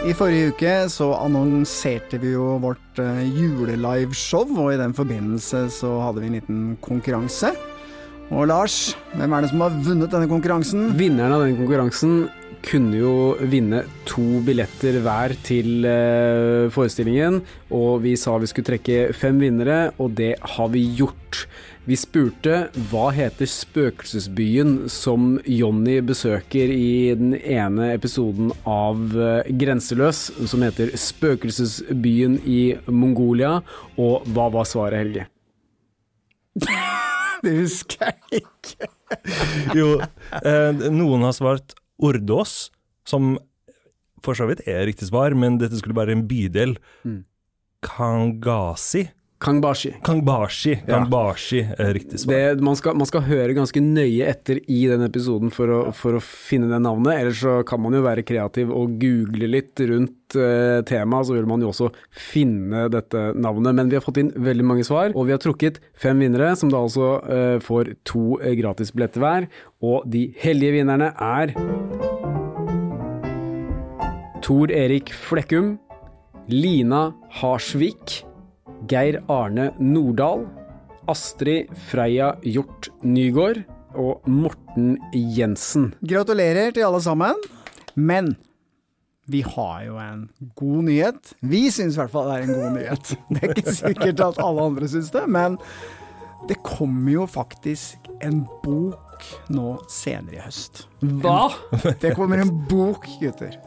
I forrige uke så annonserte vi jo vårt uh, juleliveshow, og i den forbindelse så hadde vi en liten konkurranse. Og Lars, hvem er det som har vunnet denne konkurransen? Vinneren av den konkurransen kunne jo vinne to billetter hver til uh, forestillingen, og vi sa vi skulle trekke fem vinnere, og det har vi gjort. Vi spurte hva heter spøkelsesbyen som Jonny besøker i den ene episoden av eh, Grenseløs, som heter Spøkelsesbyen i Mongolia, og hva var svaret, Helge? det husker jeg ikke. jo, eh, noen har svart Ordås, som for så vidt er riktig svar, men dette skulle være en bydel. Mm. Kangasi Kangbashi. Kangbashi, Kangbashi er riktig svar. Det, man, skal, man, skal, høre ganske nøye etter i den episoden for å, for å, finne det navnet. Ellers så kan man jo være kreativ og google litt rundt uh, temaet, så vil man jo også finne dette navnet. Men vi har fått inn veldig mange svar, og vi har trukket fem vinnere, som da altså uh, får to gratisbilletter hver. Og de heldige vinnerne er Tor Erik Flekkum, Lina Harsvik. Geir Arne Nordahl, Astrid Freia Hjort Nygård og Morten Jensen. Gratulerer til alle sammen. Men vi har jo en god nyhet. Vi syns i hvert fall det er en god nyhet. Det er ikke sikkert at alle andre syns det, men det kommer jo faktisk en bok nå senere i høst. Hva? En, det kommer en bok, gutter.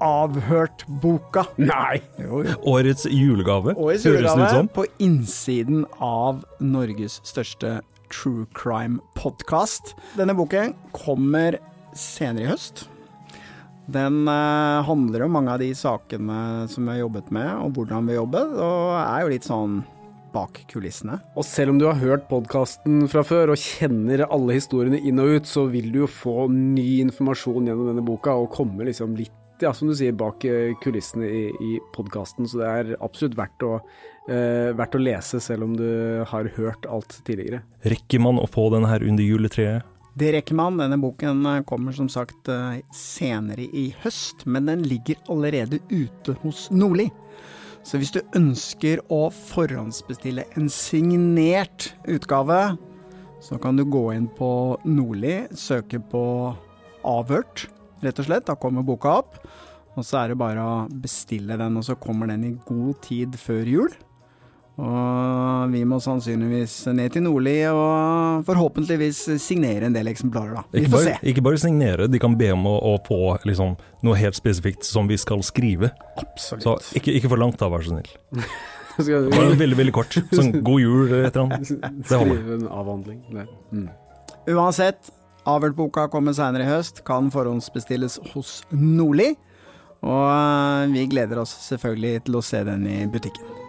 Avhørt-boka. Nei! Jo, jo. Årets julegave, Årets julegave på innsiden av Norges største true crime-podkast. Denne boken kommer senere i høst. Den uh, handler om mange av de sakene som vi har jobbet med, og hvordan vi jobber, og er jo litt sånn bak kulissene. Og selv om du har hørt podkasten fra før og kjenner alle historiene inn og ut, så vil du jo få ny informasjon gjennom denne boka og komme liksom litt ja, som du sier, bak eh, kulissene i, i podkasten. Så det er absolutt verdt å, eh, verdt å, lese, selv om du har hørt alt tidligere. Rekker man å få den her under juletreet? Det rekker man. Denne boken eh, kommer som sagt eh, senere i høst, men den ligger allerede ute hos Nordli. Så hvis du ønsker å forhåndsbestille en signert utgave, så kan du gå inn på Nordli, søke på Avhørt rett og slett. Da kommer boka opp. Og så er det bare å bestille den, og så kommer den i god tid før jul. Og vi må sannsynligvis ned til Nordli og forhåpentligvis signere en del eksemplarer, da. Vi ikke får bare, se. Ikke bare signere, de kan be om å, å få liksom, noe helt spesifikt som vi skal skrive. Absolutt. Så ikke, ikke for langt da, vær så snill. Bare veldig, veldig kort. Sånn god jul eller et eller annet. Det holder. skrive en avhandling? Nei. Mm. Uansett, Avhørt-boka kommer seinere i høst, kan forhåndsbestilles hos Nordli. Og eh, vi gleder oss selvfølgelig til å se den i butikken.